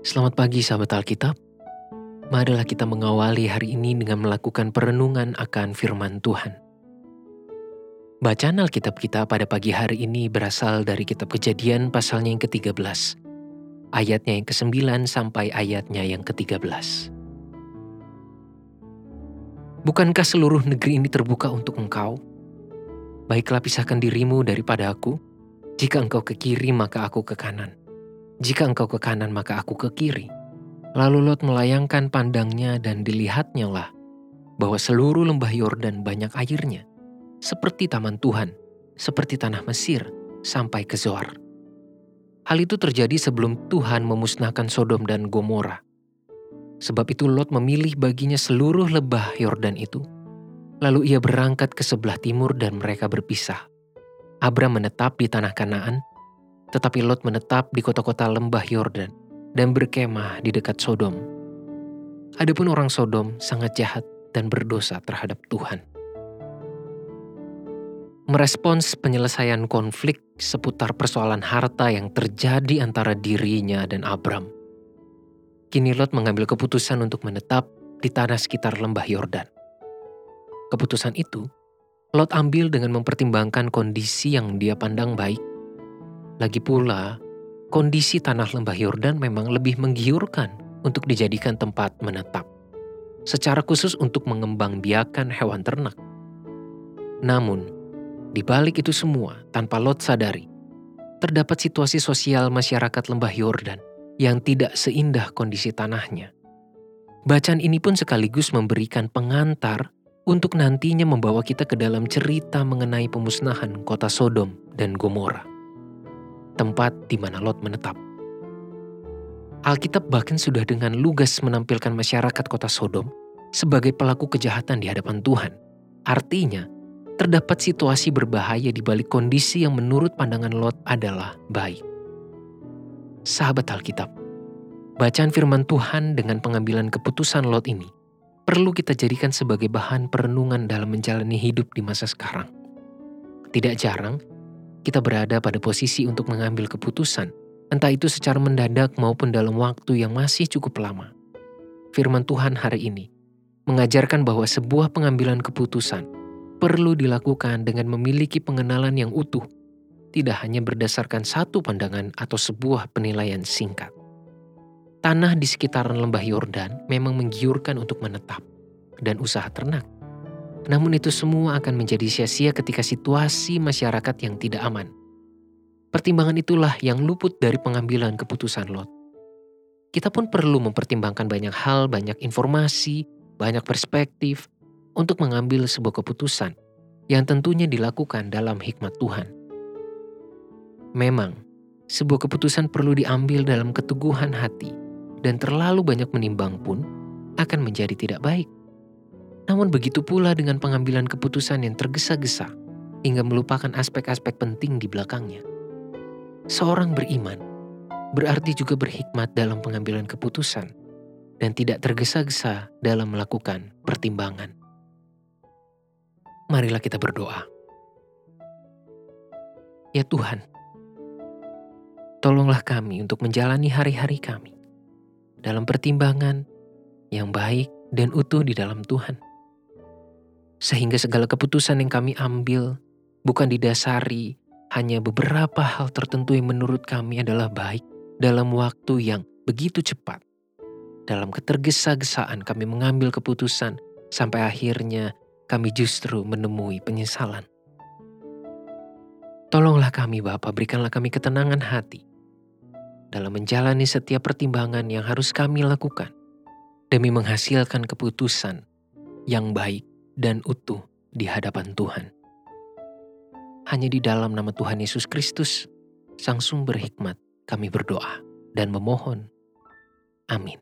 Selamat pagi sahabat Alkitab. Marilah kita mengawali hari ini dengan melakukan perenungan akan firman Tuhan. Bacaan Alkitab kita pada pagi hari ini berasal dari kitab kejadian pasalnya yang ke-13. Ayatnya yang ke-9 sampai ayatnya yang ke-13. Bukankah seluruh negeri ini terbuka untuk engkau? Baiklah pisahkan dirimu daripada aku. Jika engkau ke kiri maka aku ke kanan jika engkau ke kanan maka aku ke kiri. Lalu Lot melayangkan pandangnya dan dilihatnya lah bahwa seluruh lembah Yordan banyak airnya, seperti taman Tuhan, seperti tanah Mesir, sampai ke Zoar. Hal itu terjadi sebelum Tuhan memusnahkan Sodom dan Gomora. Sebab itu Lot memilih baginya seluruh lembah Yordan itu. Lalu ia berangkat ke sebelah timur dan mereka berpisah. Abram menetap di tanah Kanaan, tetapi Lot menetap di kota-kota lembah Yordan dan berkemah di dekat Sodom. Adapun orang Sodom sangat jahat dan berdosa terhadap Tuhan. Merespons penyelesaian konflik seputar persoalan harta yang terjadi antara dirinya dan Abram. Kini Lot mengambil keputusan untuk menetap di tanah sekitar lembah Yordan. Keputusan itu Lot ambil dengan mempertimbangkan kondisi yang dia pandang baik lagi pula, kondisi tanah lembah Yordan memang lebih menggiurkan untuk dijadikan tempat menetap. Secara khusus untuk mengembang biakan hewan ternak. Namun, di balik itu semua, tanpa Lot sadari, terdapat situasi sosial masyarakat lembah Yordan yang tidak seindah kondisi tanahnya. Bacaan ini pun sekaligus memberikan pengantar untuk nantinya membawa kita ke dalam cerita mengenai pemusnahan kota Sodom dan Gomora tempat di mana Lot menetap. Alkitab bahkan sudah dengan lugas menampilkan masyarakat kota Sodom sebagai pelaku kejahatan di hadapan Tuhan. Artinya, terdapat situasi berbahaya di balik kondisi yang menurut pandangan Lot adalah baik. Sahabat Alkitab, bacaan firman Tuhan dengan pengambilan keputusan Lot ini perlu kita jadikan sebagai bahan perenungan dalam menjalani hidup di masa sekarang. Tidak jarang, kita berada pada posisi untuk mengambil keputusan, entah itu secara mendadak maupun dalam waktu yang masih cukup lama. Firman Tuhan hari ini mengajarkan bahwa sebuah pengambilan keputusan perlu dilakukan dengan memiliki pengenalan yang utuh, tidak hanya berdasarkan satu pandangan atau sebuah penilaian singkat. Tanah di sekitaran lembah Yordan memang menggiurkan untuk menetap dan usaha ternak namun itu semua akan menjadi sia-sia ketika situasi masyarakat yang tidak aman. Pertimbangan itulah yang luput dari pengambilan keputusan Lot. Kita pun perlu mempertimbangkan banyak hal, banyak informasi, banyak perspektif untuk mengambil sebuah keputusan yang tentunya dilakukan dalam hikmat Tuhan. Memang, sebuah keputusan perlu diambil dalam keteguhan hati dan terlalu banyak menimbang pun akan menjadi tidak baik. Namun begitu pula dengan pengambilan keputusan yang tergesa-gesa hingga melupakan aspek-aspek penting di belakangnya. Seorang beriman berarti juga berhikmat dalam pengambilan keputusan dan tidak tergesa-gesa dalam melakukan pertimbangan. Marilah kita berdoa. Ya Tuhan, tolonglah kami untuk menjalani hari-hari kami dalam pertimbangan yang baik dan utuh di dalam Tuhan sehingga segala keputusan yang kami ambil bukan didasari hanya beberapa hal tertentu yang menurut kami adalah baik dalam waktu yang begitu cepat. Dalam ketergesa-gesaan kami mengambil keputusan sampai akhirnya kami justru menemui penyesalan. Tolonglah kami Bapa, berikanlah kami ketenangan hati dalam menjalani setiap pertimbangan yang harus kami lakukan demi menghasilkan keputusan yang baik dan utuh di hadapan Tuhan. Hanya di dalam nama Tuhan Yesus Kristus, Sang Sumber Hikmat, kami berdoa dan memohon. Amin.